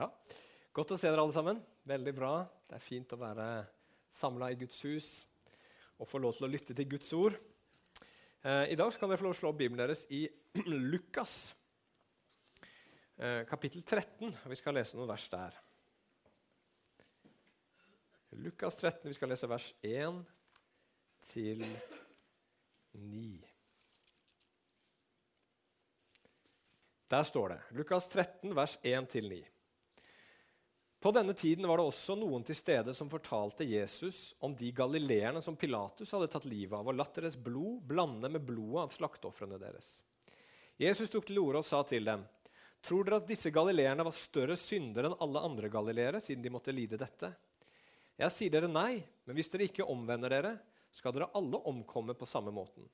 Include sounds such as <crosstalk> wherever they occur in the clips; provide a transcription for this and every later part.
Ja, Godt å se dere alle sammen. Veldig bra. Det er fint å være samla i Guds hus og få lov til å lytte til Guds ord. Eh, I dag skal dere få lov til å slå Bibelen deres i <clears throat> Lukas, eh, kapittel 13. Vi skal lese noen vers der. Lukas 13, vi skal lese vers 1 til 9. Der står det. Lukas 13, vers 1 til 9. På denne tiden var det også noen til stede som fortalte Jesus om de galileerne som Pilatus hadde tatt livet av, og latt deres blod blande med blodet av slakteofrene deres. Jesus tok til orde og sa til dem.: Tror dere at disse galileerne var større syndere enn alle andre galileere, siden de måtte lide dette? Jeg sier dere nei, men hvis dere ikke omvender dere, skal dere alle omkomme på samme måten.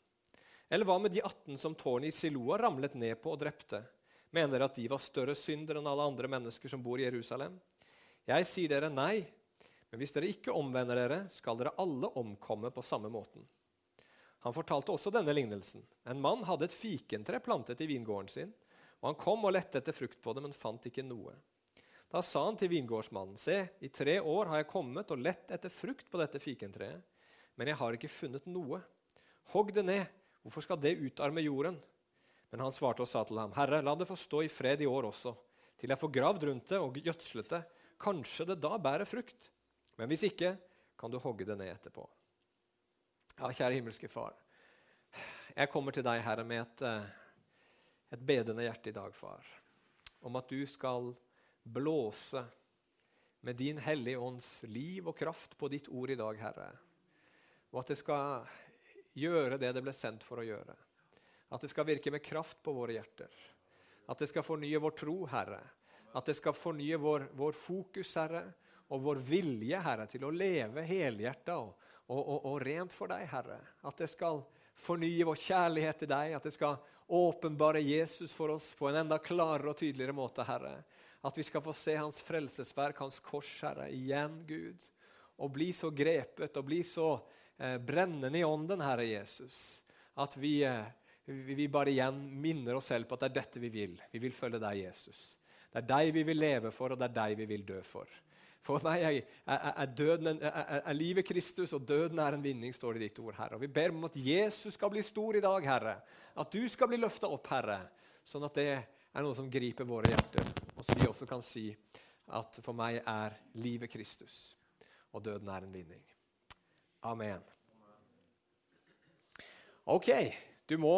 Eller hva med de 18 som tårnet i Siloa ramlet ned på og drepte? Mener dere at de var større syndere enn alle andre mennesker som bor i Jerusalem? Jeg sier dere nei, men hvis dere ikke omvender dere, skal dere alle omkomme på samme måten. Han fortalte også denne lignelsen. En mann hadde et fikentre plantet i vingården sin. og Han kom og lette etter frukt på det, men fant ikke noe. Da sa han til vingårdsmannen, se, i tre år har jeg kommet og lett etter frukt på dette fikentreet, men jeg har ikke funnet noe. Hogg det ned, hvorfor skal det utarme jorden? Men han svarte og sa til ham, Herre, la det få stå i fred i år også, til jeg får gravd rundt det og gjødslet det, Kanskje det da bærer frukt. Men hvis ikke, kan du hogge det ned etterpå. Ja, kjære himmelske Far. Jeg kommer til deg, Herre, med et, eh, et bedende hjerte i dag, far. Om at du skal blåse med din Hellige Ånds liv og kraft på ditt ord i dag, Herre. Og at det skal gjøre det det ble sendt for å gjøre. At det skal virke med kraft på våre hjerter. At det skal fornye vår tro, Herre. At det skal fornye vår, vår fokus, Herre, og vår vilje, Herre, til å leve helhjerta og, og, og, og, rent for deg, Herre. At det skal fornye vår kjærlighet til deg, at det skal åpenbare Jesus for oss på en enda klarere og tydeligere måte, Herre. At vi skal få se Hans frelsesverk, Hans kors, Herre, igjen, Gud. Og bli så grepet og bli så eh, brennende i ånden, Herre Jesus, at vi, eh, vi bare igjen minner oss selv på at det er dette vi vil. Vi vil følge deg, Jesus. Det er deg vi vil leve for, og det er deg vi vil dø for. For meg er, er, døden, er, er livet Kristus, og døden er en vinning, står det i ditt ord, Herre. Og Vi ber om at Jesus skal bli stor i dag, Herre. At du skal bli løfta opp, Herre. Sånn at det er noe som griper våre hjerter, og så vi også kan si at for meg er livet Kristus, og døden er en vinning. Amen. Ok, du må,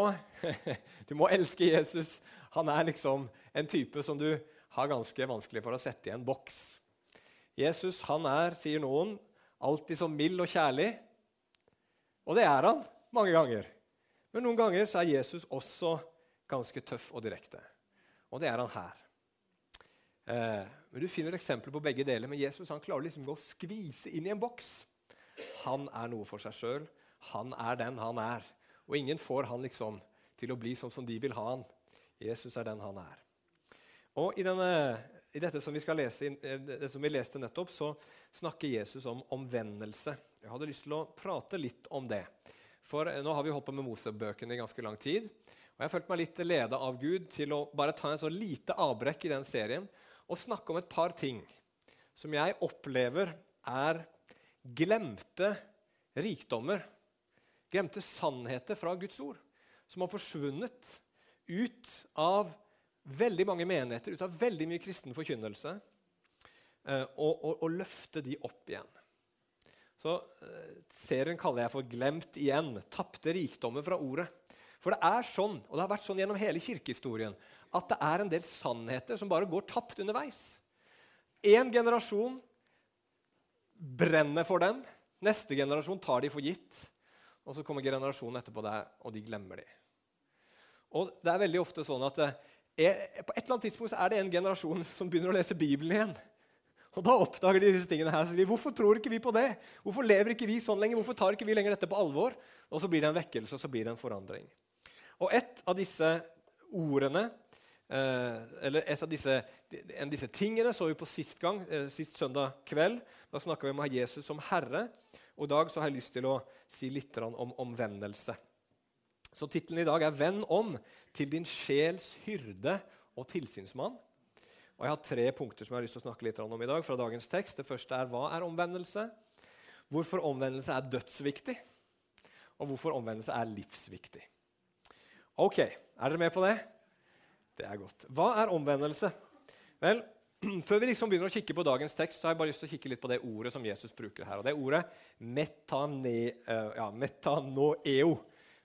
<laughs> du må elske Jesus. Han er liksom en type som du har ganske vanskelig for å sette i en boks. Jesus han er, sier noen, alltid så mild og kjærlig. Og det er han mange ganger. Men noen ganger så er Jesus også ganske tøff og direkte. Og det er han her. Eh, men Du finner eksempler på begge deler, men Jesus han klarer liksom å skvise inn i en boks. Han er noe for seg sjøl. Han er den han er. Og ingen får han liksom til å bli sånn som de vil ha han. Jesus er den han er. Og i, denne, i dette som vi lese, eh, det som vi leste nettopp, så snakker Jesus om omvendelse. Jeg hadde lyst til å prate litt om det. For eh, nå har vi holdt på med Mosebøkene i ganske lang tid. Og jeg har følt meg litt leda av Gud til å bare ta en så lite avbrekk i den serien og snakke om et par ting som jeg opplever er glemte rikdommer, glemte sannheter fra Guds ord, som har forsvunnet ut av veldig mange menigheter ut av veldig mye kristen forkynnelse eh, og, og, og, løfte de opp igjen. Så eh, Serien kaller jeg for 'Glemt igjen'. Tapte rikdommer fra ordet. For det er sånn, og det har vært sånn gjennom hele kirkehistorien, at det er en del sannheter som bare går tapt underveis. Én generasjon brenner for dem. Neste generasjon tar de for gitt. Og så kommer generasjonen etterpå der, og de glemmer de. Og det er veldig ofte sånn at eh, er, på et eller annet tidspunkt er det en generasjon <laughs> som begynner å lese Bibelen igjen. Og Da oppdager de disse tingene her. Så de, Hvorfor tror ikke vi på det? Hvorfor lever ikke vi sånn lenger? Hvorfor tar ikke vi lenger dette på alvor? Og så blir det en vekkelse, og så blir det en forandring. Og et av disse ordene, eh, eller et av disse, en av disse tingene, så vi på sist gang, eh, sist søndag kveld. Da snakka vi om å ha Jesus som herre. Og i dag så har jeg lyst til å si litt om omvendelse. Så tittelen i dag er 'Venn om til din sjels hyrde og tilsynsmann'. Og Jeg har tre punkter som jeg har lyst til å snakke litt om i dag. fra dagens tekst. Det første er hva er omvendelse? Hvorfor omvendelse er dødsviktig? Og hvorfor omvendelse er livsviktig. Ok, er dere med på det? Det er godt. Hva er omvendelse? Vel, <clears throat> Før vi liksom begynner å kikke på dagens tekst, så har jeg bare lyst til å kikke litt på det ordet som Jesus bruker her. Og Det er ordet metane, uh, ja, metanoeo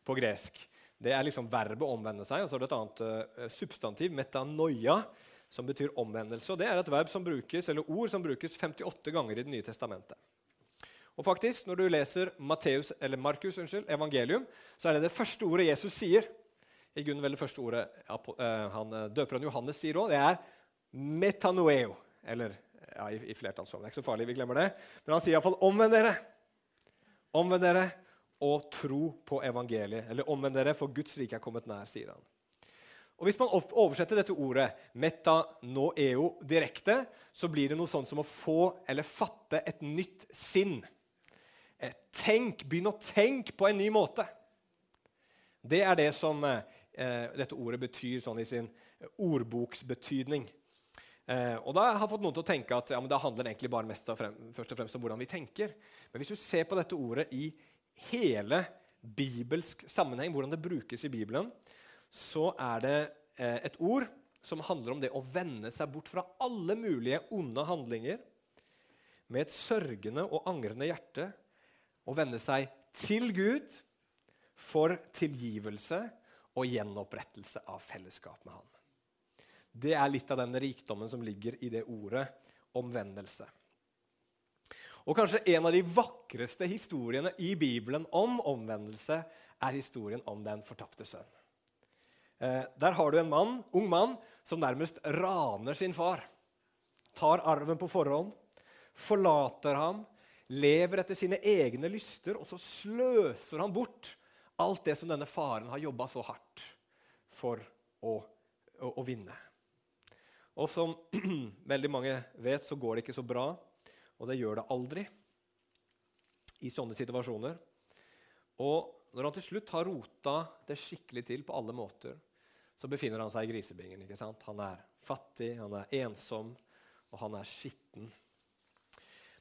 på gresk. Det er liksom verbet omvende seg. Og så er det et annet uh, substantiv, metanoia, som betyr omvendelse. Og Det er et verb som brukes, eller ord som brukes 58 ganger i Det nye testamentet. Og faktisk, Når du leser Matteus, eller Markus unnskyld, evangelium, så er det det første ordet Jesus sier. I grunnen vel det første ordet uh, han, døperen Johannes sier òg. Det er metanoeo. Eller ja, i, i flertallsform. Det er ikke så farlig, vi glemmer det. Men han sier iallfall 'omvend dere'. Omvend dere og tro på evangeliet. Eller omvend dere, for Guds rike er kommet nær, sier han. Og Hvis man oversetter dette ordet metanoeo direkte, så blir det noe sånt som å få eller fatte et nytt sinn. Eh, tenk, Begynn å tenke på en ny måte. Det er det som eh, dette ordet betyr sånn i sin ordboksbetydning. Eh, og da har jeg fått noen til å tenke at ja, men det handler egentlig bare mest frem, først og fremst om hvordan vi tenker. Men hvis du ser på dette ordet i hele bibelsk sammenheng, hvordan det brukes i Bibelen, så er det eh, et ord som handler om det å vende seg bort fra alle mulige onde handlinger med et sørgende og angrende hjerte og vende seg til Gud for tilgivelse og gjenopprettelse av fellesskap med Han. Det er litt av den rikdommen som ligger i det ordet omvendelse. Og kanskje en av de vakreste historiene i Bibelen om omvendelse er historien om den fortapte sønn. Eh, der har du en mann, ung mann som nærmest raner sin far. Tar arven på forhånd, forlater ham, lever etter sine egne lyster, og så sløser han bort alt det som denne faren har jobba så hardt for å, å, å vinne. Og som <clears throat> veldig mange vet, så går det ikke så bra, og det gjør det aldri i sånne situasjoner. Og når han til slutt har rota det skikkelig til på alle måter, så befinner han seg i grisebingen. ikke sant? Han er fattig, han er ensom, og han er skitten.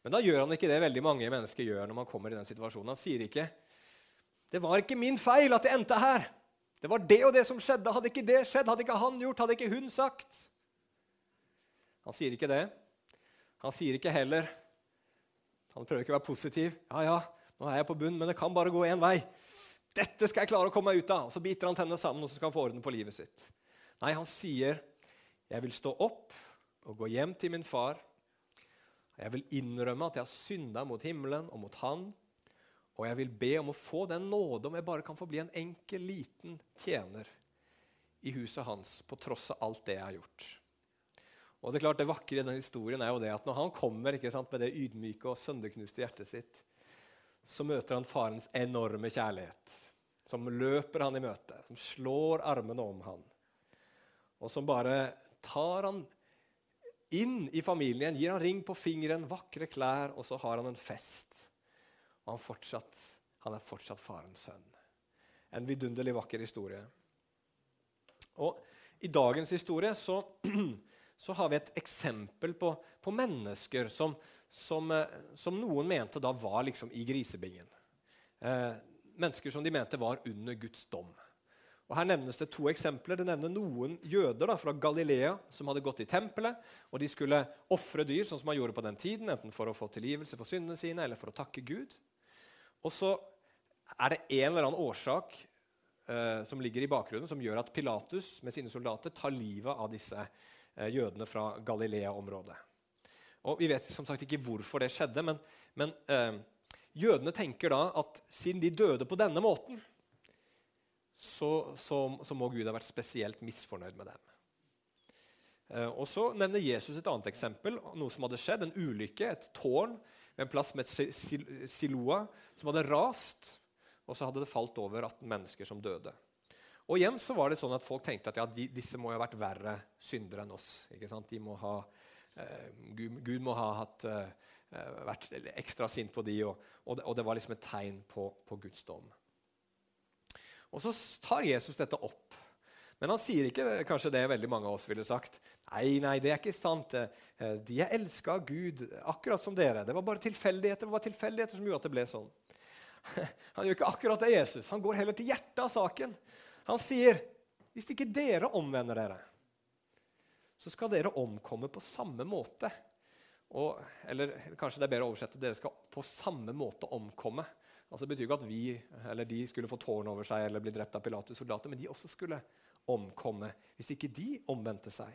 Men da gjør han ikke det veldig mange mennesker gjør når man kommer i den situasjonen. Han sier ikke 'Det var ikke min feil at det endte her'. Det var det og det som skjedde. Hadde ikke det skjedd, hadde ikke han gjort, hadde ikke hun sagt. Han sier ikke det. Han sier ikke heller Han prøver ikke å være positiv. Ja, ja, nå er jeg på bunn, men det kan bare gå én vei. Dette skal jeg klare å komme meg ut av. Så biter han tennene sammen og så skal han få orden på livet sitt. Nei, han sier, 'Jeg vil stå opp og gå hjem til min far.' 'Jeg vil innrømme at jeg har synda mot himmelen og mot Han.' 'Og jeg vil be om å få den nåde om jeg bare kan få bli en enkel, liten tjener' i huset hans på tross av alt det jeg har gjort.' Og Det er klart det vakre i denne historien er jo det at når han kommer sant, med det ydmyke og sønderknuste hjertet sitt, så møter han farens enorme kjærlighet, som løper han i møte, som slår armene om han, og som bare tar han inn i familien, gir han ring på fingeren, vakre klær, og så har han en fest. Og han, fortsatt, han er fortsatt farens sønn. En vidunderlig vakker historie. Og i dagens historie så <clears throat> så har vi et eksempel på, på mennesker som, som, eh, som, noen mente da var liksom i grisebingen. Eh, mennesker som de mente var under Guds dom. Og Her nevnes det to eksempler. Det nevner noen jøder da, fra Galilea som hadde gått i tempelet, og de skulle ofre dyr, sånn som man gjorde på den tiden, enten for å få tilgivelse for syndene sine eller for å takke Gud. Og så er det en eller annen årsak eh, som ligger i bakgrunnen, som gjør at Pilatus med sine soldater tar livet av disse jødene fra Galilea-området. Og Vi vet som sagt ikke hvorfor det skjedde, men, men eh, jødene tenker da at siden de døde på denne måten, så, så, så må Gud ha vært spesielt misfornøyd med dem. Eh, og Så nevner Jesus et annet eksempel, noe som hadde skjedd. En ulykke, et tårn ved en plass med et Siloa som hadde rast. Og så hadde det falt over 18 mennesker som døde. Og igjen så var det sånn at Folk tenkte at ja, de, disse må jo ha vært verre syndere enn oss. ikke sant? De må ha, eh, Gud, Gud, må ha hatt, eh, vært ekstra sint på de, og, og, det, og, det, var liksom et tegn på, på Guds dom. Og Så tar Jesus dette opp. Men han sier ikke kanskje det veldig mange av oss ville sagt. Nei, nei, det er ikke sant. Eh, de er elska av Gud, akkurat som dere. Det var bare tilfeldigheter det var tilfeldigheter som gjorde at det ble sånn. <laughs> Han gjør ikke akkurat det, Jesus. Han går heller til hjertet av saken. Han sier, 'Hvis ikke dere omvender dere, så skal dere omkomme på samme måte.' Og, eller kanskje det er bedre å oversette, 'Dere skal på samme måte omkomme'. Altså, det betyr ikke at vi eller de skulle få tårn over seg eller bli drept av Pilatus' soldater, men de også skulle omkomme hvis ikke de omvendte seg.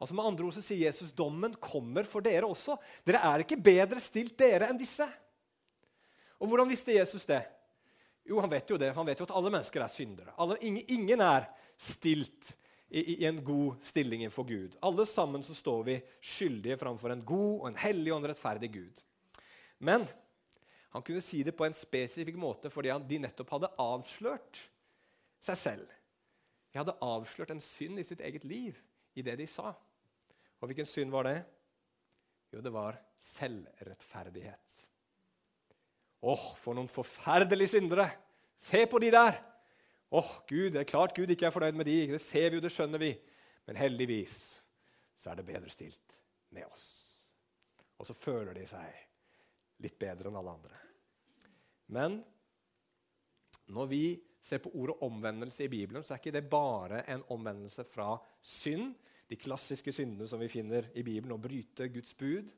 Altså med andre ord så sier Jesus dommen kommer for dere også. Dere er ikke bedre stilt dere enn disse. Og Hvordan visste Jesus det? Jo, Han vet jo det. Han vet jo at alle mennesker er syndere. Alle, ingen, ingen, er stilt i, i, en god stilling innenfor Gud. Alle sammen så står vi skyldige framfor en god, og en hellig og en rettferdig Gud. Men han kunne si det på en spesifikk måte fordi han, de nettopp hadde avslørt seg selv. De hadde avslørt en synd i sitt eget liv i det de sa. Og hvilken synd var det? Jo, det var selvrettferdighet. Åh, for noen forferdelige syndere! Se på de der! Åh, Gud, Det er klart Gud ikke er fornøyd med de. Det ser vi jo, det skjønner vi. Men heldigvis så er det bedre stilt med oss. Og så føler de seg litt bedre enn alle andre. Men når vi ser på ordet omvendelse i Bibelen, så er ikke det bare en omvendelse fra synd, de klassiske syndene som vi finner i Bibelen, å bryte Guds bud,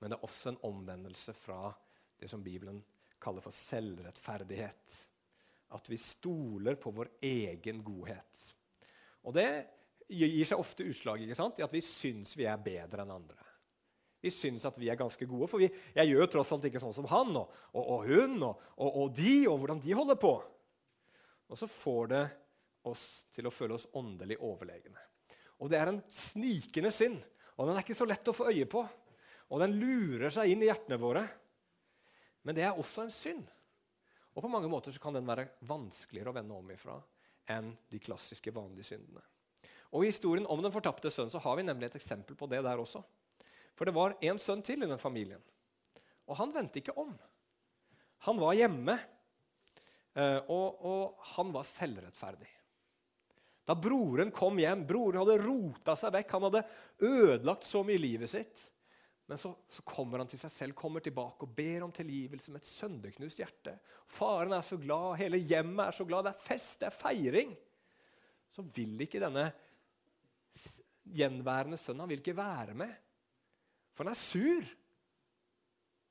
men det er også en omvendelse fra det som Bibelen kaller for selvrettferdighet. At vi stoler på vår egen godhet. Og det gir seg ofte utslag i at vi syns vi er bedre enn andre. Vi syns at vi er ganske gode, for vi, jeg gjør jo tross alt ikke sånn som han og, og, og hun og, og, de, og hvordan de holder på. Og så får det oss til å føle oss åndelig overlegne. Og det er en snikende synd, og den er ikke så lett å få øye på. Og den lurer seg inn i hjertene våre. Men det er også en synd. Og på mange måter kan den være vanskeligere å vende om ifra enn de klassiske, vanlige syndene. Og I historien om den fortapte sønnen så har vi nemlig et eksempel på det der også. For det var en sønn til i den familien, og han vendte ikke om. Han var hjemme Eh, og, og, han var selvrettferdig. Da broren kom hjem Broren hadde rota seg vekk, han hadde ødelagt så mye i livet sitt. Men så, så, kommer han til seg selv, kommer tilbake og ber om tilgivelse med et sønderknust hjerte. Faren er så glad, hele hjemmet er så glad, det er fest, det er feiring. Så vil ikke denne gjenværende sønnen han vil ikke være med. For han er sur.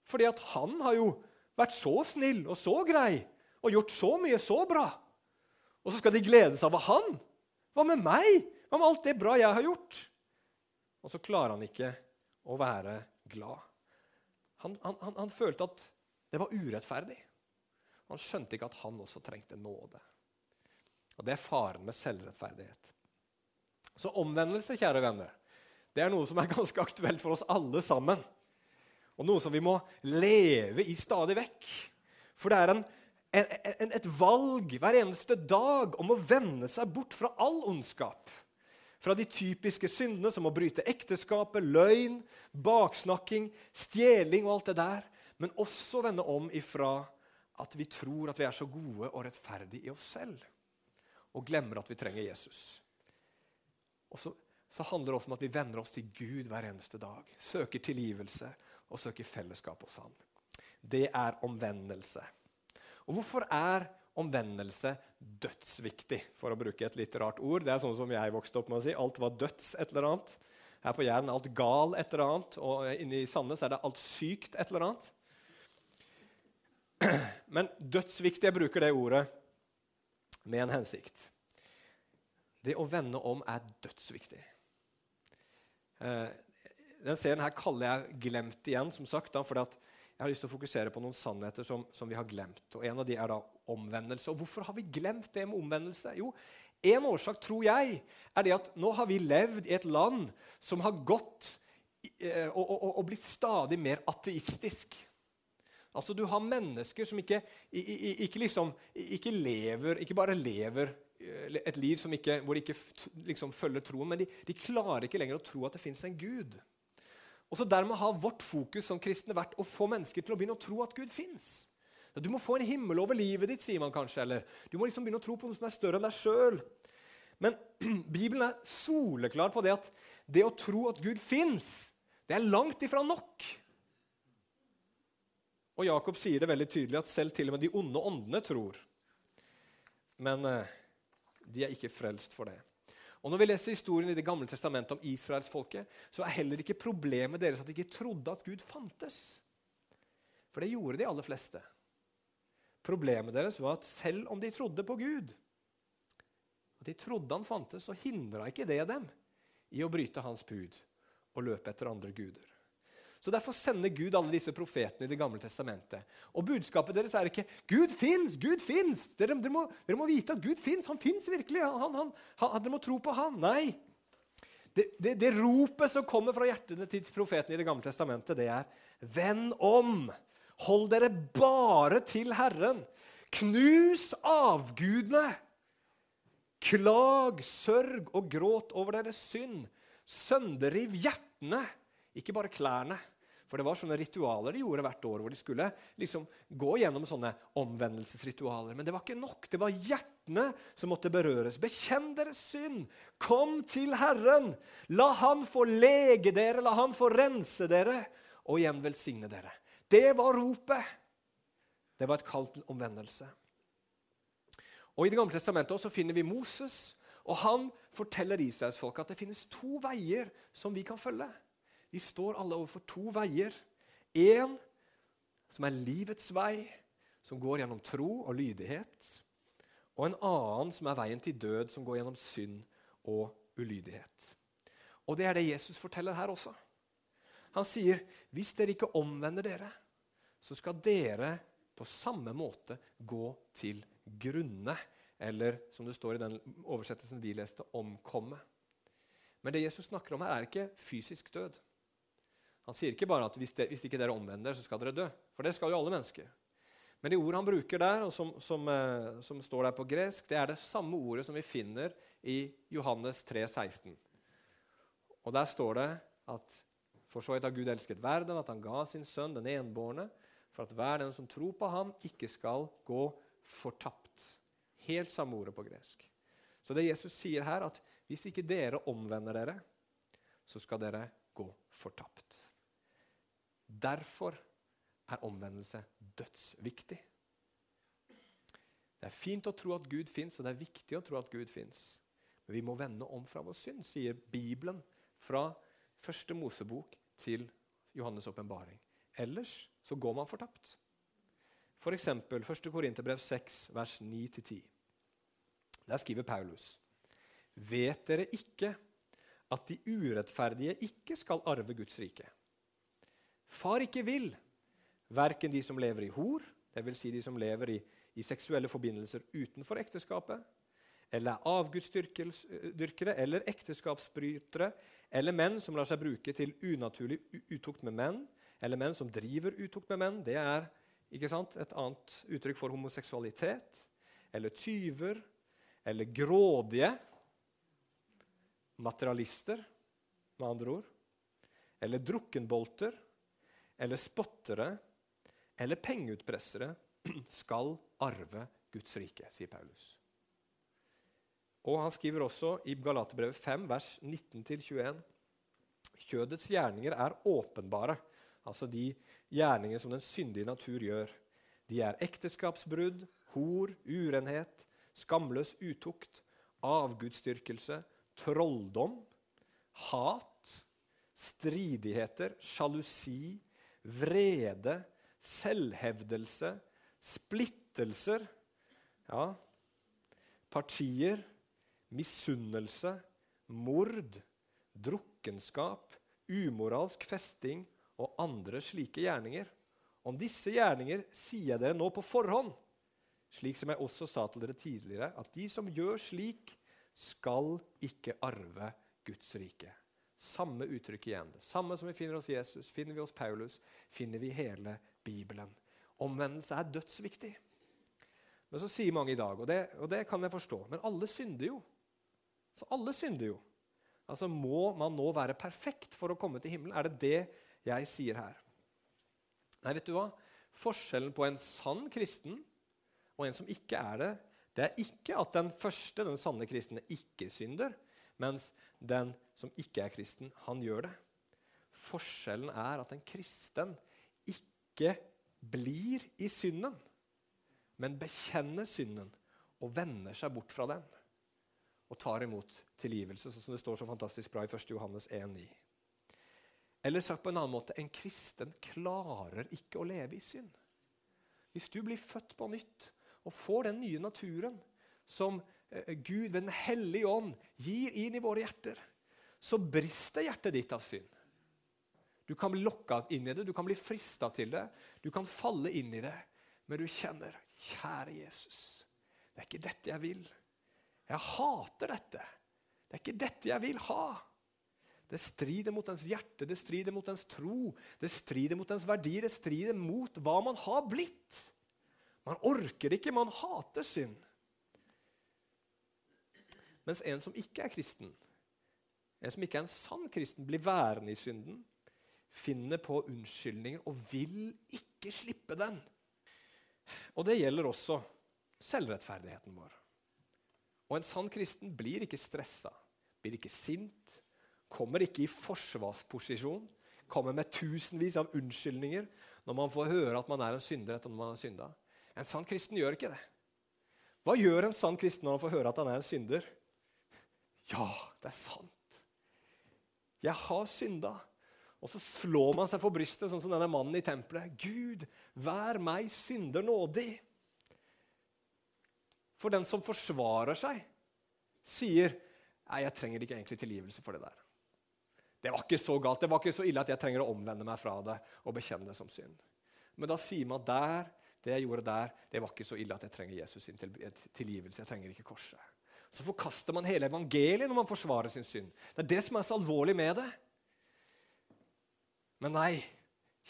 Fordi at han har jo vært så snill og så grei og gjort så mye så bra. Og så skal de glede seg over han. Hva med meg? Hva med alt det bra jeg har gjort? Og så klarer han ikke å være glad. Han, han, han, han følte at det var urettferdig. Han skjønte ikke at han også trengte nåde. Og Det er faren med selvrettferdighet. Så omvendelse, kjære venner, det er noe som er <laughs> ganske aktuelt for oss alle sammen. Og noe som vi må leve i stadig vekk. For det er en en, et valg hver eneste dag om å vende seg bort fra all ondskap. Fra de typiske syndene som å bryte ekteskapet, løgn, baksnakking, stjeling og alt det der. Men også vende om ifra at vi tror at vi er så gode og rettferdige i oss selv. Og glemmer at vi trenger Jesus. Og så, så handler det også om at vi vender oss til Gud hver eneste dag. Søker tilgivelse og søker fellesskap hos Han. Det er omvendelse. Og hvorfor er omvendelse dødsviktig, for å bruke et litt rart ord? Det er sånn som jeg vokste opp med å si. Alt var døds et eller annet. Her på Jæren alt gal et eller annet, og inne i Sandnes er det alt sykt et eller annet. <clears throat> Men dødsviktig, jeg bruker det ordet med en hensikt. Det å vende om er dødsviktig. Eh, den serien her kaller jeg 'Glemt igjen', som sagt, da, fordi jeg har lyst til å fokusere på noen sannheter som, som, vi har glemt. Og En av de er da omvendelse. Og Hvorfor har vi glemt det med omvendelse? Jo, En årsak tror jeg, er det at nå har vi levd i et land som har gått eh, og, og, og blitt stadig mer ateistisk. Altså Du har mennesker som ikke, ikke, liksom, ikke lever, ikke bare lever eh, et liv ikke, hvor de ikke liksom, følger troen, men de, de klarer ikke lenger å tro at det fins en Gud. Og så Dermed har vårt fokus som kristne vært å få mennesker til å begynne å tro at Gud fins. Du må få en himmel over livet ditt, sier man kanskje. Eller du må liksom begynne å tro på noe som er større enn deg sjøl. Men <clears throat> Bibelen er soleklar på det at det å tro at Gud fins, det er langt ifra nok. Og Jakob sier det veldig tydelig at selv til og med de onde åndene tror. Men eh, de er ikke frelst for det. Og Når vi leser historien i Det gamle testamentet om israelsfolket, så er heller ikke problemet deres at de ikke trodde at Gud fantes. For det gjorde de aller fleste. Problemet deres var at selv om de trodde på Gud, at de trodde han fantes, så hindra ikke det dem i å bryte hans bud og løpe etter andre guder. Så Derfor sender Gud alle disse profetene i Det gamle testamentet. Og budskapet deres er ikke 'Gud fins! Gud fins!' Dere, dere, må, dere, må, vite at Gud fins. Han fins virkelig. Han, han, han, dere må tro på han. Nei. Det, det, det, ropet som kommer fra hjertene til profetene i Det gamle testamentet, det er 'Venn om! Hold dere bare til Herren! Knus avgudene!' Klag, sørg og gråt over deres synd. Sønderriv hjertene, ikke bare klærne. For det var sånne ritualer de gjorde hvert år, hvor de skulle liksom gå gjennom sånne omvendelsesritualer. Men det var ikke nok. Det var hjertene som måtte berøres. Bekjenn deres synd. Kom til Herren. La Han få lege dere, la Han få rense dere, og igjen velsigne dere. Det var ropet. Det var et kall til omvendelse. Og I Det gamle testamentet også finner vi Moses, og han forteller israelsfolket at det finnes to veier som vi kan følge. Vi står alle overfor to veier. Én som er livets vei, som går gjennom tro og lydighet. Og en annen som er veien til død, som går gjennom synd og ulydighet. Og Det er det Jesus forteller her også. Han sier hvis dere ikke omvender dere, så skal dere på samme måte gå til grunne. Eller som det står i den oversettelsen vi leste, omkomme. Men det Jesus snakker om her, er ikke fysisk død. Han sier ikke bare at hvis, det, hvis ikke dere omvender, så skal dere dø. For det skal jo alle mennesker. Men det ordet han bruker der, og som, som, eh, som, står der på gresk, det er det samme ordet som vi finner i Johannes 3, 16. Og der står det at for så vidt har Gud elsket verden, at han ga sin sønn, den enbårne, for at hver den som tror på ham, ikke skal gå fortapt. Helt samme ordet på gresk. Så det Jesus sier her, at hvis ikke dere omvender dere, så skal dere gå fortapt. Derfor er omvendelse dødsviktig. Det er fint å tro at Gud fins, og det er viktig å tro at Gud fins. Men vi må vende om fra vår synd, sier Bibelen fra første Mosebok til Johannes' åpenbaring. Ellers så går man fortapt. F.eks. For 1. Korinterbrev 6, vers 9-10. Der skriver Paulus.: Vet dere ikke at de urettferdige ikke skal arve Guds rike? Far ikke vil, verken de som lever i hor, dvs. Si de som lever i, i seksuelle forbindelser utenfor ekteskapet, eller er avgudsdyrkere eller ekteskapsbrytere, eller menn som lar seg bruke til unaturlig utukt med menn, eller menn som driver utukt med menn. Det er sant, et annet uttrykk for homoseksualitet. Eller tyver. Eller grådige. Materialister, med andre ord. Eller drukkenbolter. Eller spottere. Eller pengeutpressere <clears throat> skal arve Guds rike, sier Paulus. Og Han skriver også i Galaterbrevet 5, vers 19-21.: Kjødets gjerninger er åpenbare, altså de gjerninger som den syndige natur gjør. De er ekteskapsbrudd, hor, urenhet, skamløs utukt, avgudsdyrkelse, trolldom, hat, stridigheter, sjalusi, vrede, selvhevdelse, splittelser, ja, partier, misunnelse, mord, drukkenskap, umoralsk festing og andre slike gjerninger. Om disse gjerninger sier jeg dere nå på forhånd, slik som jeg også sa til dere tidligere, at de som gjør slik, skal ikke arve Guds rike. Samme uttrykk igjen. Det samme som vi finner hos Jesus, finner vi hos Paulus, finner vi hele Bibelen. Omvendelse er dødsviktig. Men så sier mange i dag, og det, og det kan jeg forstå, men alle synder jo. Så alle synder jo. Altså Må man nå være perfekt for å komme til himmelen? Er det det jeg sier her? Nei, vet du hva? Forskjellen på en sann kristen og en som ikke er det, det er ikke at den første, den sanne kristne, ikke synder, mens den som ikke er kristen, han gjør det. Forskjellen er at en kristen ikke blir i synden, men bekjenner synden og vender seg bort fra den. Og tar imot tilgivelse, sånn som det står så fantastisk bra i 1. Johannes 1,9. Eller sagt på en annen måte en kristen klarer ikke å leve i synd. Hvis du blir født på nytt og får den nye naturen som eh, Gud Den hellige ånd gir inn i våre hjerter, så brister hjertet ditt av synd. Du kan bli lokka inn i det, du kan bli frista til det, du kan falle inn i det. Men du kjenner, kjære Jesus, det er ikke dette jeg vil. Jeg hater dette. Det er ikke dette jeg vil ha. Det strider mot ens hjerte, det strider mot ens tro, det strider mot ens verdier, det strider mot hva man har blitt. Man orker det ikke, man hater synd. Mens en som ikke er kristen, en som ikke er en sann kristen, blir værende i synden, finner på unnskyldninger og vil ikke slippe den. Og det gjelder også selvrettferdigheten vår. Og en sann kristen blir ikke stressa, blir ikke sint, kommer ikke i forsvarsposisjon, kommer med tusenvis av unnskyldninger når man får høre at man er en synder etter at man har synda. En sann kristen gjør ikke det. Hva gjør en sann kristen når han får høre at han er en synder? Ja, det er sant. Jeg har synda. Og så slår man seg for brystet, sånn som denne mannen i tempelet. Gud, vær meg synder nådig. For den som forsvarer seg, sier Nei, jeg trenger ikke egentlig tilgivelse for det der. Det var ikke så galt, det var ikke så ille at jeg trenger å omvende meg fra det og bekjenne det som synd. Men da sier man der, det jeg gjorde der, det var ikke så ille at jeg trenger Jesus sin tilgivelse. Jeg trenger ikke korset. Så forkaster man hele evangeliet når man forsvarer sin synd. Det er det som er så alvorlig med det. Men nei,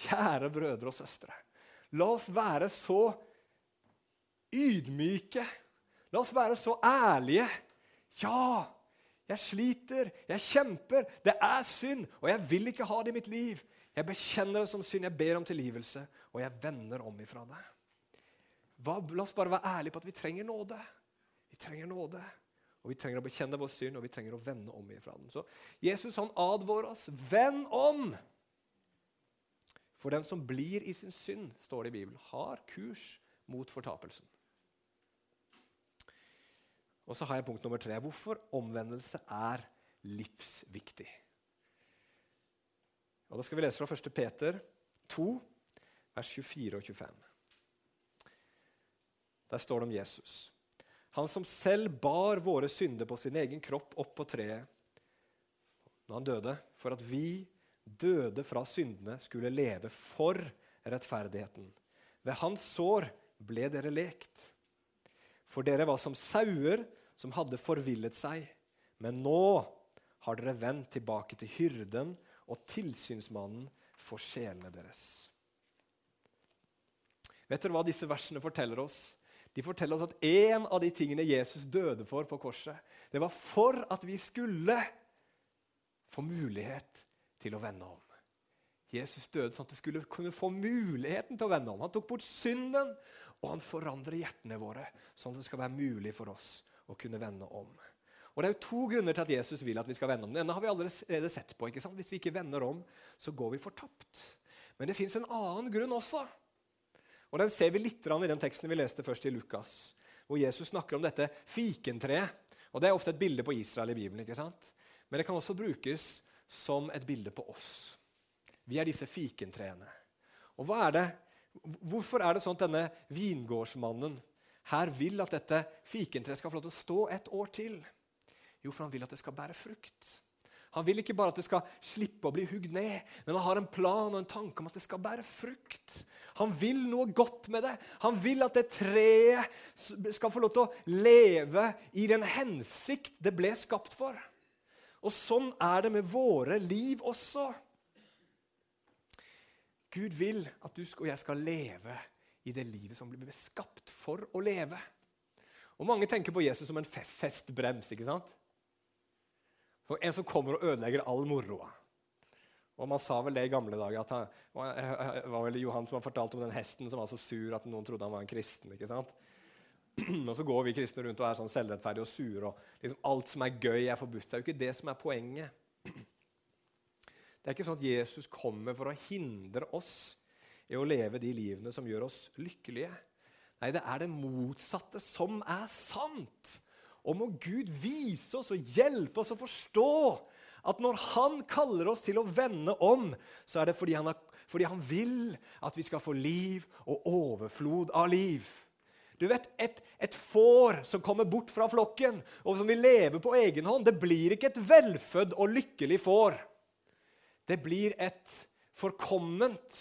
kjære brødre og søstre, la oss være så ydmyke. La oss være så ærlige. Ja, jeg sliter, jeg kjemper, det er synd, og jeg vil ikke ha det i mitt liv. Jeg bekjenner det som synd, jeg ber om tilgivelse, og jeg vender om ifra det. Hva, la oss bare være ærlige på at vi trenger nåde. Vi trenger nåde. Og Vi trenger å bekjenne vår synd, og vi trenger å vende om ifra den. Så Jesus han advarer oss. Vend om! For den som blir i sin synd, står det i Bibelen, har kurs mot fortapelsen. Og så har jeg punkt nummer tre. Hvorfor omvendelse er livsviktig. Og Da skal vi lese fra 1. Peter 2, vers 24 og 25. Der står det om Jesus. Han som selv bar våre synder på sin egen kropp opp på treet når han døde, for at vi døde fra syndene, skulle leve for rettferdigheten. Ved hans sår ble dere lekt. For dere var som sauer som hadde forvillet seg. Men nå har dere vendt tilbake til hyrden og tilsynsmannen for sjelene deres. Vet dere hva disse versene forteller oss? De forteller oss at en av de tingene Jesus døde for på korset, det var for at vi skulle få mulighet til å vende om. Jesus døde sånn at vi skulle kunne få muligheten til å vende om. Han tok bort synden, og han forandrer hjertene våre sånn at det skal være mulig for oss å kunne vende om. Og Det er jo to grunner til at Jesus vil at vi skal vende om. Denne har vi allerede sett på. ikke sant? Hvis vi ikke vender om, så går vi fortapt. Men det fins en annen grunn også. Og Den ser vi litt i den teksten vi leste først i Lukas, hvor Jesus snakker om dette fikentreet. Og Det er ofte et bilde på Israel i Bibelen. ikke sant? Men det kan også brukes som et bilde på oss. Vi er disse fikentreene. Og hva er det? Hvorfor er det sånn at denne vingårdsmannen her vil at dette fikentreet skal få lov til å stå et år til? Jo, for han vil at det skal bære frukt. Han vil ikke bare at det skal slippe å bli hugd ned, men han har en plan og en tanke om at det skal bære frukt. Han vil noe godt med det. Han vil at det treet skal få lov til å leve i den hensikt det ble skapt for. Og sånn er det med våre liv også. Gud vil at du og jeg skal leve i det livet som blir skapt for å leve. Og Mange tenker på Jesus som en festbrems. ikke sant? Og En som kommer og ødelegger all moroa. Og Man sa vel det i gamle dager. at han, Det var vel Johan som har fortalt om den hesten som var så sur at noen trodde han var en kristen. ikke sant? <clears throat> og så går vi kristne rundt og er sånn selvrettferdige og sure. og liksom Alt som er gøy, er forbudt. Det er jo ikke det som er poenget. <clears throat> Det er ikke sånn at Jesus kommer for å hindre oss i å leve de livene som gjør oss lykkelige. Nei, det er det motsatte som er sant. Og må Gud vise oss og hjelpe oss å forstå at når Han kaller oss til å vende om, så er det fordi han, har, fordi han vil at vi skal få liv og overflod av liv. Du vet, et, et, får som kommer bort fra flokken, og som vil leve på egen hånd, det blir ikke et velfødd og lykkelig får. Det blir et forkomment,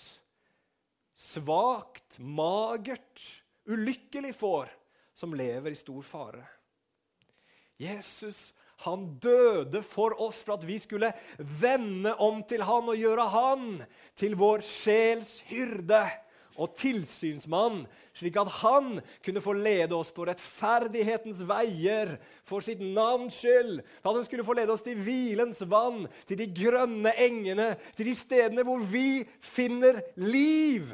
svakt, magert, ulykkelig får som lever i stor fare. Jesus han døde for oss for at vi skulle vende om til han og gjøre han til vår sjels hyrde og tilsynsmann, slik at han kunne få lede oss på rettferdighetens veier for sitt navns skyld. For at han skulle få lede oss til hvilens vann, til de grønne engene, til de stedene hvor vi finner liv.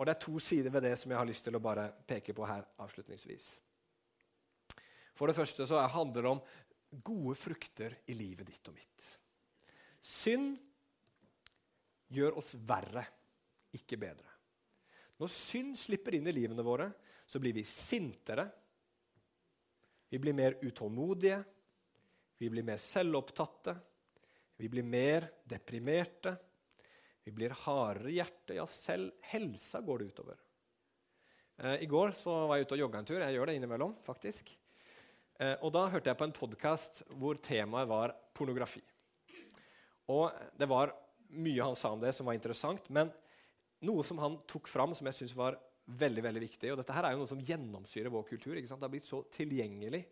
Og Det er to sider ved det som jeg har lyst til å bare peke på her avslutningsvis. For det første så handler det om gode frukter i livet ditt og mitt. Synd gjør oss verre, ikke bedre. Når synd slipper inn i livene våre, så blir vi sintere. Vi blir mer utålmodige. Vi blir mer selvopptatte. Vi blir mer deprimerte. Vi blir hardere i hjertet. Ja, selv helsa går det utover. Eh, I går var jeg ute og jogga en tur. Jeg gjør det innimellom, faktisk. Eh, og Da hørte jeg på en podkast hvor temaet var pornografi. Og Det var mye han sa om det som var interessant, men noe som han tok fram som jeg synes var veldig veldig viktig, og dette her er jo noe som gjennomsyrer vår kultur. ikke sant? Det har blitt så tilgjengelig.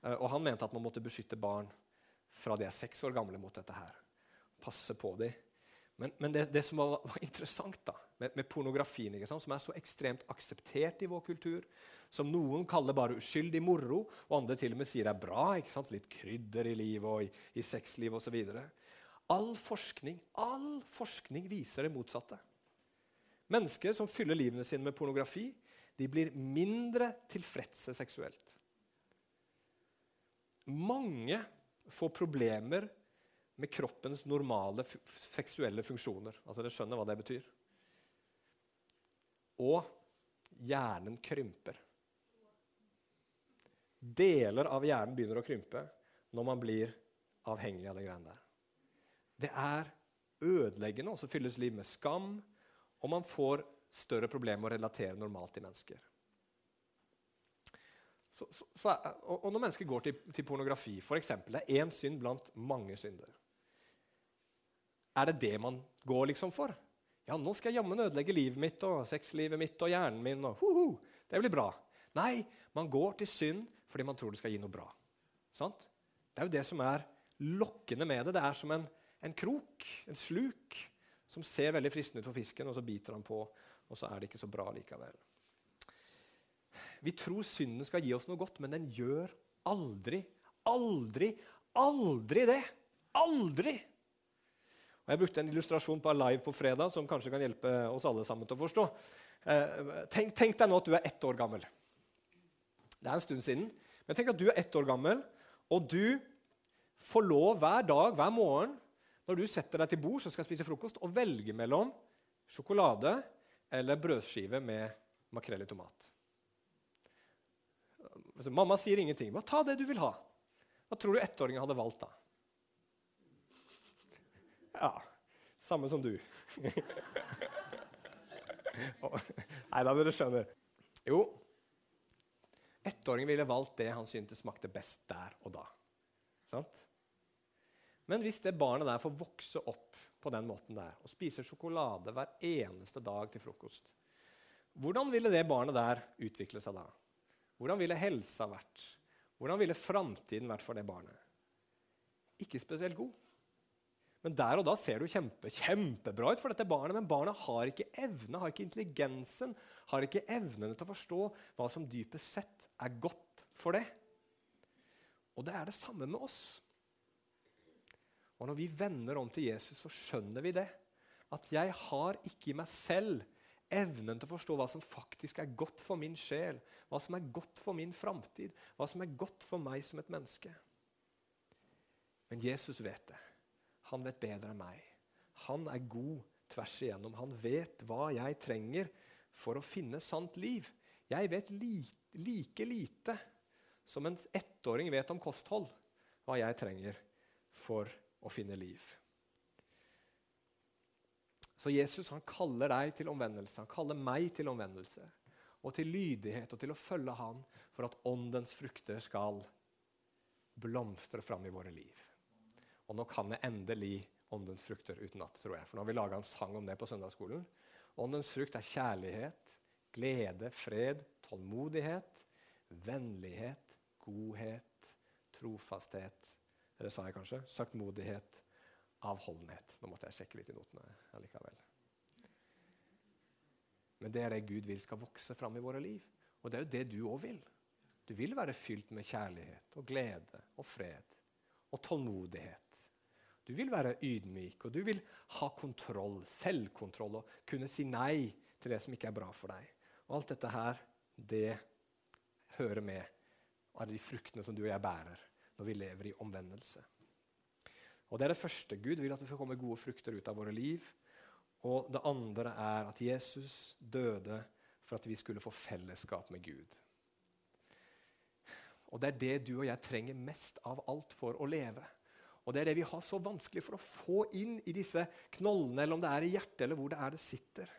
Eh, og han mente at man måtte beskytte barn fra de er seks år gamle mot dette her. Passe på dem. Men, men det, det, som var, var interessant da, med, med pornografien, som er så ekstremt akseptert i vår kultur, som noen kaller bare uskyldig moro, og andre til og med sier er bra. ikke sant? Litt krydder i livet og i, i sexlivet osv. All forskning, all forskning viser det motsatte. Mennesker som fyller livene sine med pornografi, de blir mindre tilfredse seksuelt. Mange får problemer med kroppens normale seksuelle funksjoner. Altså Dere skjønner hva det betyr. Og hjernen krymper. Deler av hjernen begynner å krympe når man blir avhengig av de greiene der. Det er ødeleggende, og så fylles liv med skam, og man får større problemer med å relatere normalt til mennesker. Så, så, så, og, og, når mennesker går til, til pornografi, f.eks. Det er én synd blant mange synder. Er det det man går liksom for? Ja, nå skal jeg jammen ødelegge livet mitt og sexlivet mitt og hjernen min. og ho, ho, Det blir bra. Nei, man går til synd fordi man tror det skal gi noe bra. Sant? Det er jo det som er lokkende med det. Det er som en, en krok, en sluk, som ser veldig fristende ut for fisken, og så biter han på, og så er det ikke så bra likevel. Vi tror synden skal gi oss noe godt, men den gjør aldri, aldri, aldri det. Aldri! Og Jeg brukte en illustrasjon på Live på fredag som kanskje kan hjelpe oss alle sammen til å forstå. Eh, tenk, tenk deg nå at du er ett år gammel. Det er en stund siden. Men tenk at du er ett år gammel, og du får lov hver dag, hver morgen, når du setter deg til bords og skal spise frokost, å velge mellom sjokolade eller brødskive med makrell i tomat. Mamma sier ingenting. Bare ta det du vil ha. Hva tror du ettåringen hadde valgt da? Ja, samme som du. Nei da, dere skjønner. Jo, Ettåringen ville valgt det han syntes smakte best der og da. Sant? Men hvis det barnet der får vokse opp på den måten der og spiser sjokolade hver eneste dag til frokost, hvordan ville det barnet der utvikle seg da? Hvordan ville helsa vært? Hvordan ville framtiden vært for det barnet? Ikke spesielt god. Men der og da ser det jo kjempe, kjempebra ut for dette barnet, men barnet har ikke evne, har ikke intelligensen, har ikke evnene til å forstå hva som dypest sett er godt for det. Og det er det samme med oss. Og når vi vender om til Jesus, så skjønner vi det. At jeg har ikke i meg selv evnen til å forstå hva som faktisk er godt for min sjel, hva som er godt for min framtid, hva som er godt for meg som et menneske. Men Jesus vet det. Han vet bedre enn meg. Han er god tvers igjennom. Han vet hva jeg trenger for å finne sant liv. Jeg vet li like lite som en ettåring vet om kosthold, hva jeg trenger for å finne liv. Så Jesus han kaller deg til omvendelse, han kaller meg til omvendelse. Og til lydighet og til å følge Han for at åndens frukter skal blomstre fram i våre liv. Og nå kan jeg endelig åndens frukter utenat, tror jeg. For nå har vi laga en sang om det på søndagsskolen. Åndens frukt er kjærlighet, glede, fred, tålmodighet, vennlighet, godhet, trofasthet Eller sa jeg kanskje? Saktmodighet, avholdenhet. Nå måtte jeg sjekke litt i notene allikevel. Men det er det Gud vil skal vokse fram i våre liv. Og det er jo det du òg vil. Du vil være fylt med kjærlighet og glede og fred og tålmodighet. Du vil være ydmyk, og du vil ha kontroll, selvkontroll, og kunne si nei til det som ikke er bra for deg. Og alt dette her, det hører med av de fruktene som du og jeg bærer når vi lever i omvendelse. Og Det er det første. Gud vil at det skal komme gode frukter ut av våre liv. Og det andre er at Jesus døde for at vi skulle få fellesskap med Gud. Og Det er det du og jeg trenger mest av alt for å leve. Og Det er det vi har så vanskelig for å få inn i disse knollene, eller om det er i hjertet, eller hvor det er det sitter.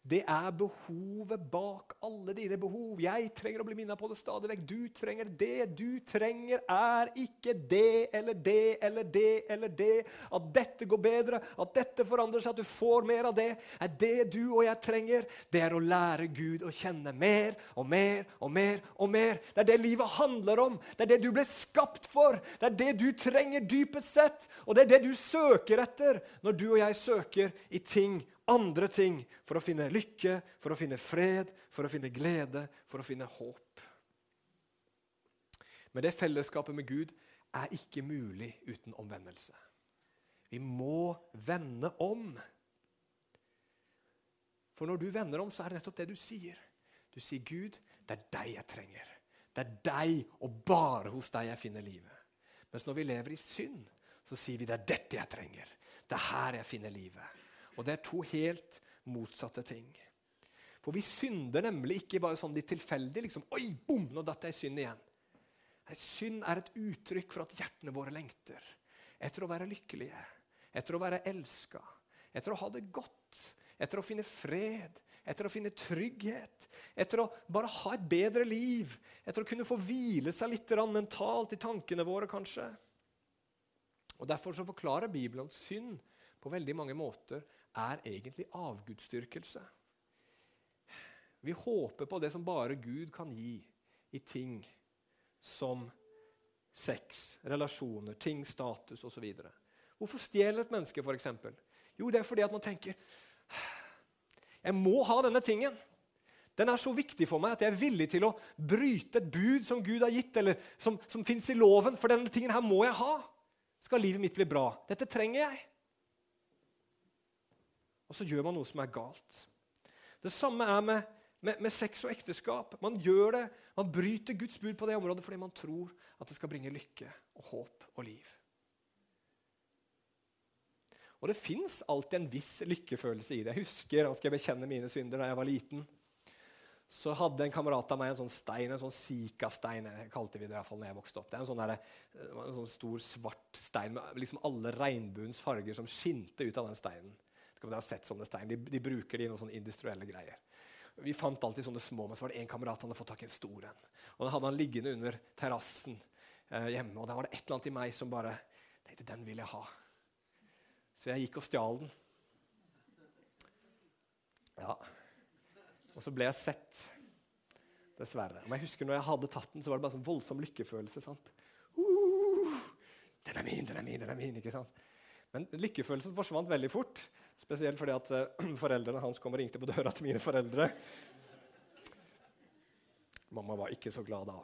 Det er behovet bak alle dine behov. Jeg trenger å bli minnet på det stadig vekk. Du trenger det. Du trenger er ikke det eller det eller det eller det. At dette går bedre, at dette forandrer seg, at du får mer av det. Er det du og jeg trenger? Det er å lære Gud å kjenne mer og mer og mer og mer. Det er det livet handler om. Det er det du ble skapt for. Det er det du trenger dypest sett. Og det er det du søker etter når du og jeg søker i ting andre ting for å finne lykke, for å finne fred, for å finne glede, for å finne håp. Men det fellesskapet med Gud er ikke mulig uten omvendelse. Vi må vende om. For når du vender om, så er det nettopp det du sier. Du sier, 'Gud, det er deg jeg trenger.' Det er deg og bare hos deg jeg finner livet. Mens når vi lever i synd, så sier vi, 'Det er dette jeg trenger.' Det er her jeg finner livet. Og det er to helt motsatte ting. For vi synder nemlig ikke bare sånn litt tilfeldig. liksom, Oi, bom, nå datt jeg i synd igjen. Nei, Synd er et uttrykk for at hjertene våre lengter etter å være lykkelige, etter å være elska, etter å ha det godt, etter å finne fred, etter å finne trygghet, etter å bare ha et bedre liv, etter å kunne få hvile seg litt mentalt i tankene våre, kanskje. Og Derfor så forklarer Bibelen synd på veldig mange måter er egentlig avgudsdyrkelse. Vi håper på det som bare Gud kan gi i ting som sex, relasjoner, ting, status osv. Hvorfor stjeler et menneske, f.eks.? Jo, det er fordi at man tenker Jeg må ha denne tingen. Den er så viktig for meg at jeg er villig til å bryte et bud som Gud har gitt, eller som, som fins i loven, for denne tingen her må jeg ha. Skal livet mitt bli bra? Dette trenger jeg og så gjør man noe som er galt. Det samme er med, med, med, sex og ekteskap. Man gjør det, man bryter Guds bud på det området fordi man tror at det skal bringe lykke og håp og liv. Og det fins alltid en viss lykkefølelse i det. Jeg husker jeg skal bekjenne mine synder da jeg var liten. Så hadde en kamerat av meg en sånn stein, en sånn Sika-stein. kalte vi det i hvert fall når jeg vokste opp. Det er en sånn, der, en sånn stor, svart stein med liksom alle regnbuens farger som skinte ut av den steinen. Skal dere har sett sånne stein. De, de bruker de i noen sånne industrielle greier. Vi fant alltid sånne små, men så var det en kamerat han hadde fått tak i en stor en. Og Den hadde han liggende under terrassen eh, hjemme, og da var det et eller annet i meg som bare tenkte den vil jeg ha. Så jeg gikk og stjal den. Ja. Og så ble jeg sett. Dessverre. Men jeg husker når jeg hadde tatt den, så var det bare sånn voldsom lykkefølelse. sant? Uh, den er min, den er min, den er min. ikke sant? Men lykkefølelsen forsvant veldig fort. Spesielt fordi at uh, <clears throat> foreldrene hans kom og ringte på døra til mine foreldre. Mamma var ikke så glad da.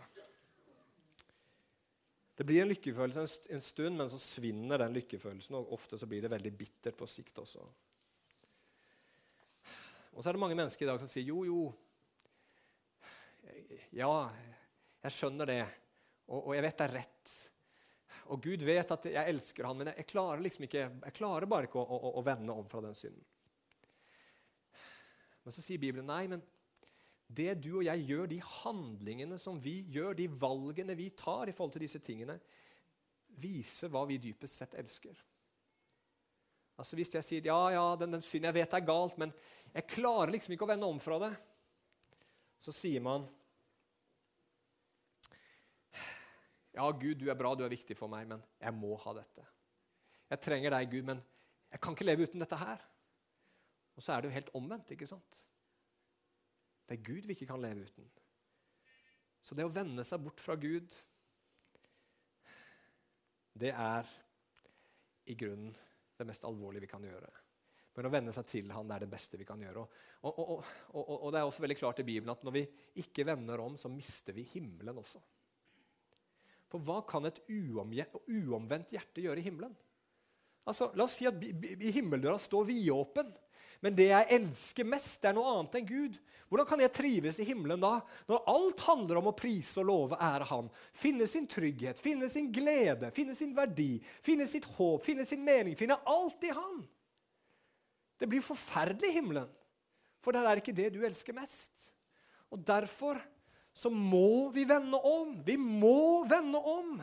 Det blir en lykkefølelse en stund, men så svinner den lykkefølelsen. Og ofte så blir det veldig bittert på sikt også. Og så er det mange mennesker i dag som sier jo, jo. Ja, jeg skjønner det, og, og jeg vet det er rett. Og Gud vet at jeg elsker han, men jeg, klarer liksom ikke, jeg klarer bare ikke å, å, å vende om fra den synden. Men så sier Bibelen nei, men det du og jeg gjør, de handlingene som vi gjør, de valgene vi tar i forhold til disse tingene, viser hva vi dypest sett elsker. Altså Hvis jeg sier ja, ja, den, den synden jeg vet er galt, men jeg klarer liksom ikke å vende om fra det, så sier man Ja, Gud, du er bra, du er viktig for meg, men jeg må ha dette. Jeg trenger deg, Gud, men jeg kan ikke leve uten dette her. Og så er det jo helt omvendt, ikke sant? Det er Gud vi ikke kan leve uten. Så det å vende seg bort fra Gud, det er i grunnen det mest alvorlige vi kan gjøre. Men å vende seg til Han det er det beste vi kan gjøre. Og, og, og, og, det er også veldig klart i Bibelen at når vi ikke vender om, så mister vi himmelen også. For hva kan et uomvendt hjerte gjøre i himmelen? Altså, La oss si at i himmeldøra står vidåpen, men det jeg elsker mest, det er noe annet enn Gud. Hvordan kan jeg trives i himmelen da, når alt handler om å prise og love ære Han? Finne sin trygghet, finne sin glede, finne sin verdi, finne sitt håp, finne sin mening. Finne alt i Han. Det blir forferdelig i himmelen, for der er ikke det du elsker mest. Og Derfor så må vi vende om. Vi må vende om!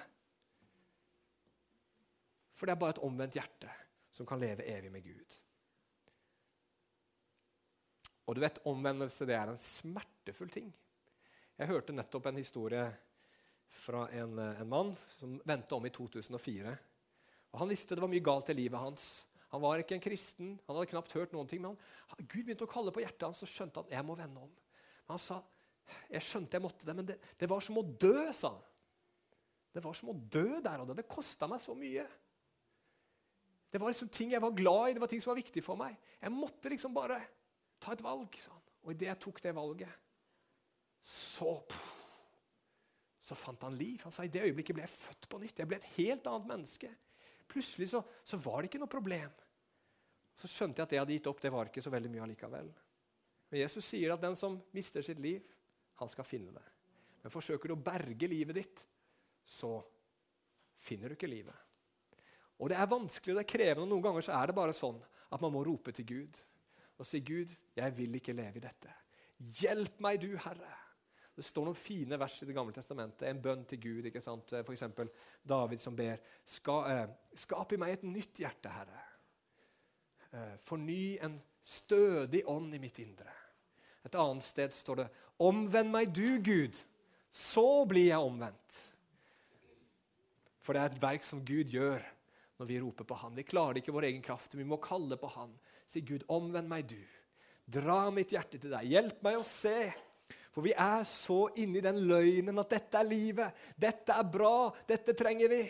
For det er bare et omvendt hjerte som kan leve evig med Gud. Og du vet, Omvendelse det er en smertefull ting. Jeg hørte nettopp en historie fra en, en mann som vendte om i 2004. Og Han visste det var mye galt i livet hans. Han var ikke en kristen, han hadde knapt hørt noen ting. Men han, Gud begynte å kalle på hjertet hans og skjønte at jeg må vende om. Men han sa jeg skjønte jeg måtte det, men det, det var som å dø, sa han. Det var som å dø der og da. Det kosta meg så mye. Det var liksom ting jeg var glad i, det var ting som var viktig for meg. Jeg måtte liksom bare ta et valg. sa han. Og idet jeg tok det valget, så så fant han liv. Han sa i det øyeblikket ble jeg født på nytt. Jeg ble et helt annet menneske. Plutselig så, så var det ikke noe problem. Så skjønte jeg at det jeg hadde gitt opp, det var ikke så veldig mye allikevel. Men Jesus sier at den som mister sitt liv, han skal finne det. Men forsøker du å berge livet ditt, så finner du ikke livet. Og Det er vanskelig det er krevende, og noen ganger så er det bare sånn at man må rope til Gud og si, 'Gud, jeg vil ikke leve i dette. Hjelp meg, du Herre.' Det står noen fine vers i Det gamle testamentet, en bønn til Gud. ikke sant? F.eks. David som ber, eh, 'Skap i meg et nytt hjerte, Herre.' Eh, 'Forny en stødig ånd i mitt indre.' Et annet sted står det, 'Omvend meg du, Gud, så blir jeg omvendt'. For det er et verk som Gud gjør når vi roper på Han. Vi klarer ikke vår egen kraft, vi må kalle på Han. Si, 'Gud, omvend meg du. Dra mitt hjerte til deg. Hjelp meg å se.' For vi er så inni den løgnen at dette er livet, dette er bra, dette trenger vi.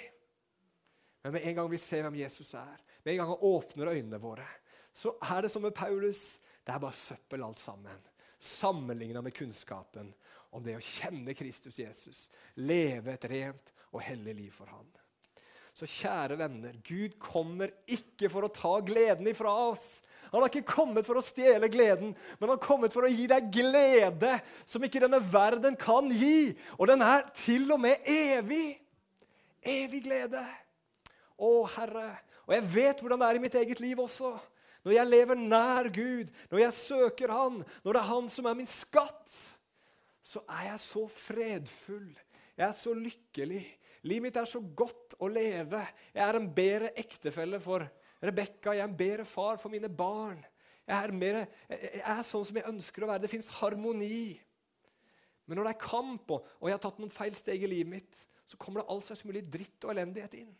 Men med en gang vi ser hvem Jesus er, med en gang han åpner øynene våre, så er det som med Paulus. Det er bare søppel alt sammen sammenligna med kunnskapen om det å kjenne Kristus Jesus, leve et rent og hellig liv for Han. Så kjære venner, Gud kommer ikke for å ta gleden ifra oss. Han har ikke kommet for å stjele gleden, men han har kommet for å gi deg glede som ikke denne verden kan gi. Og den er til og med evig. Evig glede. Å, Herre. Og jeg vet hvordan det er i mitt eget liv også. Når jeg lever nær Gud, når jeg søker Han, når det er Han som er min skatt, så er jeg så fredfull. Jeg er så lykkelig. Livet mitt er så godt å leve. Jeg er en bedre ektefelle for Rebekka. Jeg er en bedre far for mine barn. Jeg er, mer, jeg er sånn som jeg ønsker å være. Det fins harmoni. Men når det er kamp, og jeg har tatt noen feil steg i livet mitt, så kommer det all slags mulig dritt og elendighet inn.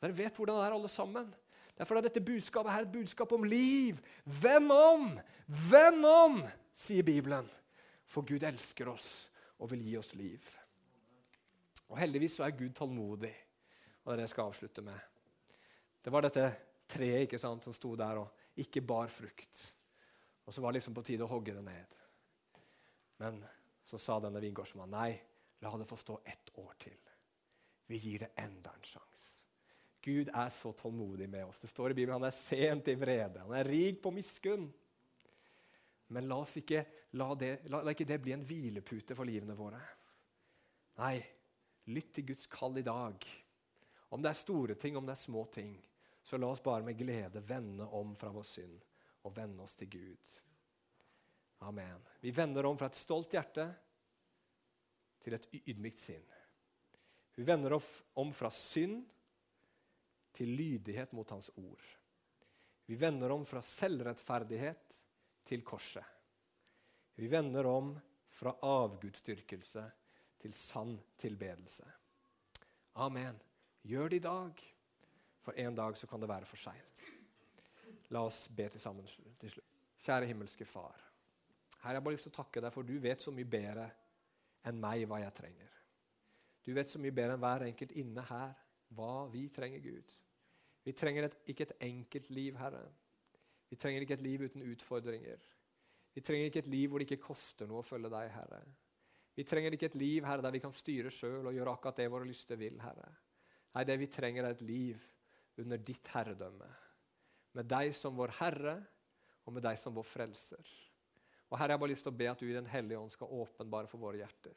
Dere vet hvordan det er, alle sammen. Derfor er dette budskapet her et budskap om liv. Vend om! Vend om, sier Bibelen. For Gud elsker oss og vil gi oss liv. Og Heldigvis så er Gud tålmodig. Og det er det jeg skal avslutte med. Det var dette treet ikke sant, som sto der og ikke bar frukt. Og så var det liksom på tide å hogge det ned. Men så sa denne vingårdsmannen nei, la det få stå ett år til. Vi gir det enda en sjanse. Gud er så tålmodig med oss. Det står i Bibelen han er sent i vrede. Han er rik på miskunn. Men la, oss ikke, la, det, la, la ikke det bli en hvilepute for livene våre. Nei, lytt til Guds kall i dag. Om det er store ting, om det er små ting, så la oss bare med glede vende om fra vår synd og vende oss til Gud. Amen. Vi vender om fra et stolt hjerte til et ydmykt sinn. Vi vender om fra synd til lydighet mot Hans ord. Vi vender om fra selvrettferdighet til korset. Vi vender om fra avgudsdyrkelse til sann tilbedelse. Amen. Gjør det i dag, for en dag så kan det være for seint. La oss be til sammen til slutt. Kjære himmelske Far. Her har jeg bare lyst til å takke deg, for du vet så mye bedre enn meg hva jeg trenger. Du vet så mye bedre enn hver enkelt inne her hva vi trenger, Gud. Vi trenger et, ikke et enkelt liv, Herre. Vi trenger ikke et liv uten utfordringer. Vi trenger ikke et liv hvor det ikke koster noe å følge deg, Herre. Vi trenger ikke et liv Herre, der vi kan styre sjøl og gjøre akkurat det våre lyster vil. Herre. Nei, Det vi trenger, er et liv under ditt herredømme. Med deg som vår Herre, og med deg som vår frelser. Og Herre, jeg har bare lyst til å be at du i Den hellige ånd skal åpenbare for våre hjerter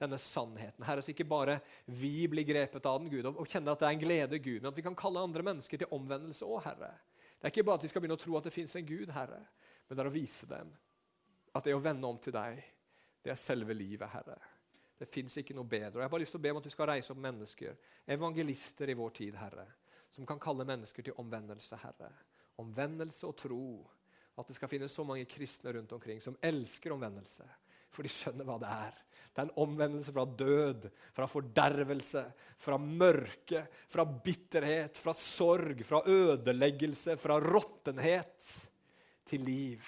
denne sannheten. Herre, så ikke bare vi blir grepet av den, Gud, og, kjenner at det er en glede, Gud, men at vi kan kalle andre mennesker til omvendelse òg, Herre. Det er ikke bare at de skal begynne å tro at det fins en Gud, Herre, men det er å vise dem at det å vende om til deg, det er selve livet, Herre. Det fins ikke noe bedre. Og Jeg har bare lyst til å be om at du skal reise opp mennesker, evangelister i vår tid, Herre, som kan kalle mennesker til omvendelse, Herre. Omvendelse og tro. At det skal finnes så mange kristne rundt omkring som elsker omvendelse, for de skjønner hva det er. Det er en omvendelse fra død, fra fordervelse, fra mørke, fra bitterhet, fra sorg, fra ødeleggelse, fra råttenhet til liv,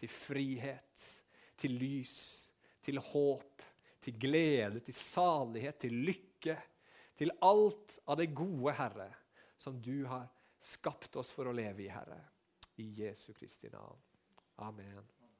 til frihet, til lys, til håp, til glede, til salighet, til lykke. Til alt av det gode, Herre, som du har skapt oss for å leve i, Herre. I Jesu Kristi navn. Amen.